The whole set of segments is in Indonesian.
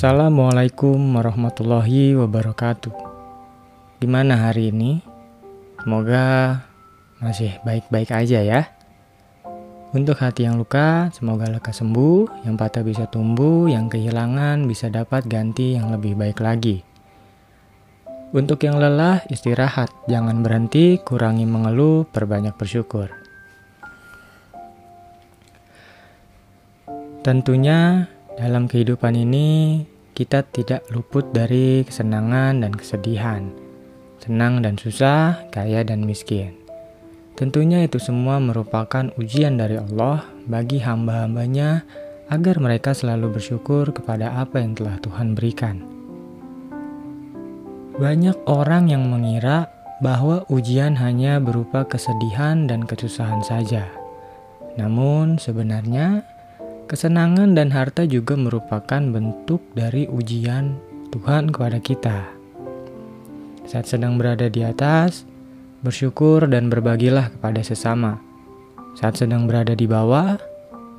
Assalamualaikum warahmatullahi wabarakatuh. Gimana hari ini? Semoga masih baik-baik aja ya. Untuk hati yang luka, semoga lekas sembuh, yang patah bisa tumbuh, yang kehilangan bisa dapat ganti yang lebih baik lagi. Untuk yang lelah, istirahat, jangan berhenti, kurangi mengeluh, perbanyak bersyukur. Tentunya dalam kehidupan ini kita tidak luput dari kesenangan dan kesedihan, senang dan susah, kaya dan miskin. Tentunya itu semua merupakan ujian dari Allah bagi hamba-hambanya agar mereka selalu bersyukur kepada apa yang telah Tuhan berikan. Banyak orang yang mengira bahwa ujian hanya berupa kesedihan dan kesusahan saja. Namun sebenarnya kesenangan dan harta juga merupakan bentuk dari ujian Tuhan kepada kita. Saat sedang berada di atas, Bersyukur dan berbagilah kepada sesama. Saat sedang berada di bawah,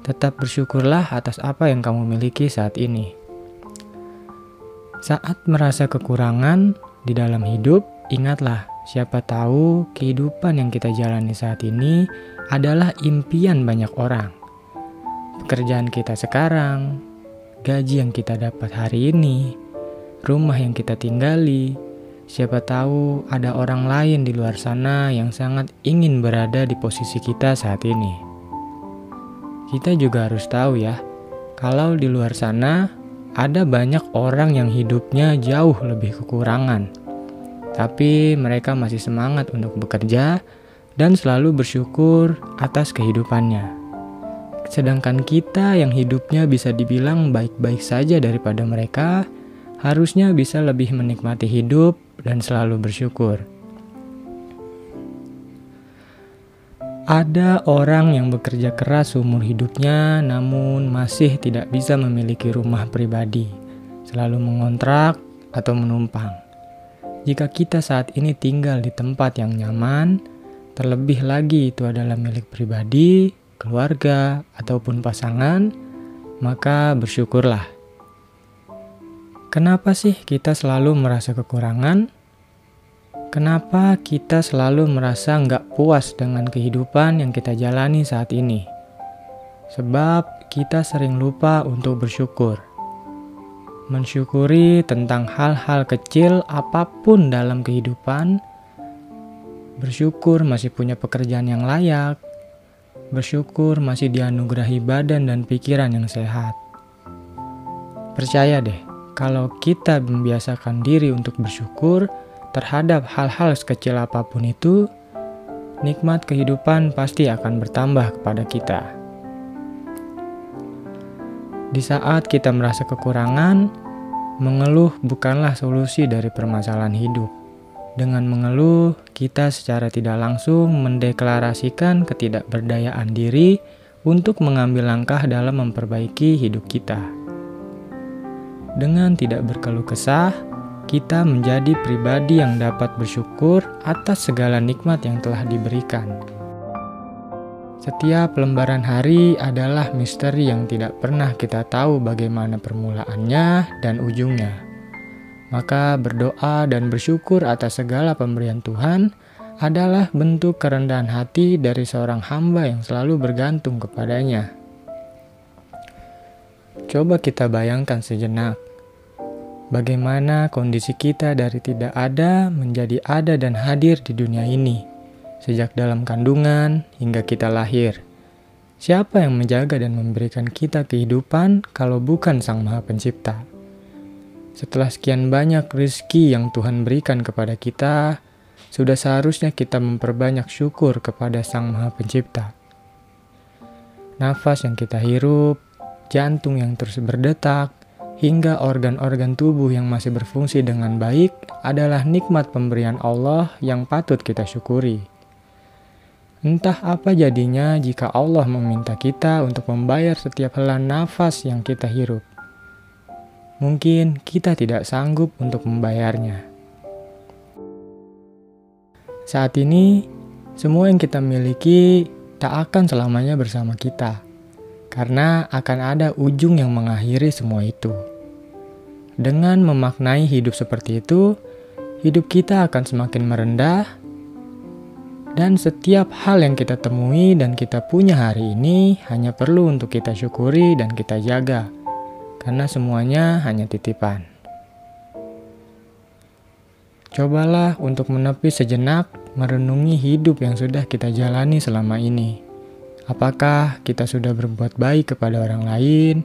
tetap bersyukurlah atas apa yang kamu miliki saat ini. Saat merasa kekurangan di dalam hidup, ingatlah siapa tahu kehidupan yang kita jalani saat ini adalah impian banyak orang. Pekerjaan kita sekarang, gaji yang kita dapat hari ini, rumah yang kita tinggali, Siapa tahu ada orang lain di luar sana yang sangat ingin berada di posisi kita saat ini. Kita juga harus tahu ya, kalau di luar sana ada banyak orang yang hidupnya jauh lebih kekurangan. Tapi mereka masih semangat untuk bekerja dan selalu bersyukur atas kehidupannya. Sedangkan kita yang hidupnya bisa dibilang baik-baik saja daripada mereka, harusnya bisa lebih menikmati hidup dan selalu bersyukur. Ada orang yang bekerja keras seumur hidupnya, namun masih tidak bisa memiliki rumah pribadi, selalu mengontrak atau menumpang. Jika kita saat ini tinggal di tempat yang nyaman, terlebih lagi itu adalah milik pribadi, keluarga, ataupun pasangan, maka bersyukurlah Kenapa sih kita selalu merasa kekurangan? Kenapa kita selalu merasa nggak puas dengan kehidupan yang kita jalani saat ini? Sebab kita sering lupa untuk bersyukur. Mensyukuri tentang hal-hal kecil apa pun dalam kehidupan. Bersyukur masih punya pekerjaan yang layak. Bersyukur masih dianugerahi badan dan pikiran yang sehat. Percaya deh, kalau kita membiasakan diri untuk bersyukur terhadap hal-hal sekecil apa pun itu, nikmat kehidupan pasti akan bertambah kepada kita. Di saat kita merasa kekurangan, mengeluh bukanlah solusi dari permasalahan hidup. Dengan mengeluh, kita secara tidak langsung mendeklarasikan ketidakberdayaan diri untuk mengambil langkah dalam memperbaiki hidup kita. Dengan tidak berkeluh kesah, kita menjadi pribadi yang dapat bersyukur atas segala nikmat yang telah diberikan. Setiap lembaran hari adalah misteri yang tidak pernah kita tahu bagaimana permulaannya dan ujungnya. Maka berdoa dan bersyukur atas segala pemberian Tuhan adalah bentuk kerendahan hati dari seorang hamba yang selalu bergantung kepadanya. Coba kita bayangkan sejenak, bagaimana kondisi kita dari tidak ada menjadi ada dan hadir di dunia ini, sejak dalam kandungan hingga kita lahir. Siapa yang menjaga dan memberikan kita kehidupan kalau bukan Sang Maha Pencipta? Setelah sekian banyak rizki yang Tuhan berikan kepada kita, sudah seharusnya kita memperbanyak syukur kepada Sang Maha Pencipta. Nafas yang kita hirup, jantung yang terus berdetak, hingga organ-organ tubuh yang masih berfungsi dengan baik adalah nikmat pemberian Allah yang patut kita syukuri. Entah apa jadinya jika Allah meminta kita untuk membayar setiap helaan nafas yang kita hirup. Mungkin kita tidak sanggup untuk membayarnya. Saat ini, semua yang kita miliki tak akan selamanya bersama kita karena akan ada ujung yang mengakhiri semua itu. Dengan memaknai hidup seperti itu, hidup kita akan semakin merendah, dan setiap hal yang kita temui dan kita punya hari ini hanya perlu untuk kita syukuri dan kita jaga, karena semuanya hanya titipan. Cobalah untuk menepi sejenak merenungi hidup yang sudah kita jalani selama ini. Apakah kita sudah berbuat baik kepada orang lain,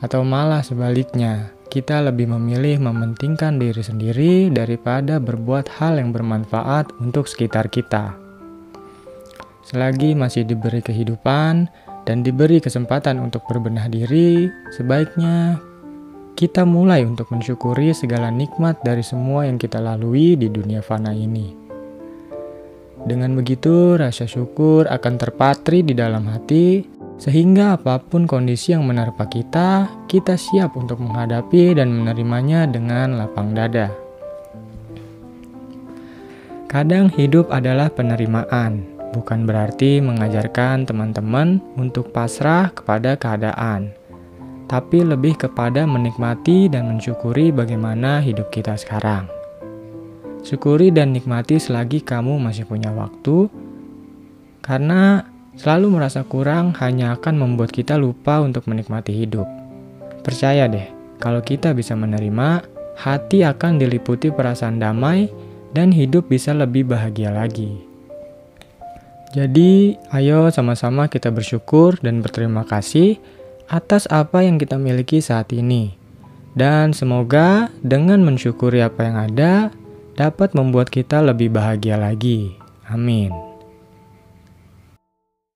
atau malah sebaliknya, kita lebih memilih mementingkan diri sendiri daripada berbuat hal yang bermanfaat untuk sekitar kita. Selagi masih diberi kehidupan dan diberi kesempatan untuk berbenah diri, sebaiknya kita mulai untuk mensyukuri segala nikmat dari semua yang kita lalui di dunia fana ini. Dengan begitu, rasa syukur akan terpatri di dalam hati, sehingga apa pun kondisi yang menerpa kita, kita siap untuk menghadapi dan menerimanya dengan lapang dada. Kadang hidup adalah penerimaan, bukan berarti mengajarkan teman-teman untuk pasrah kepada keadaan tapi lebih kepada menikmati dan mensyukuri bagaimana hidup kita sekarang. Syukuri dan nikmati selagi kamu masih punya waktu, karena selalu merasa kurang hanya akan membuat kita lupa untuk menikmati hidup. Percaya deh, kalau kita bisa menerima, hati akan diliputi perasaan damai dan hidup bisa lebih bahagia lagi. Jadi, ayo sama-sama kita bersyukur dan berterima kasih atas apa yang kita miliki saat ini. Dan semoga dengan mensyukuri apa yang ada dapat membuat kita lebih bahagia lagi. Amin.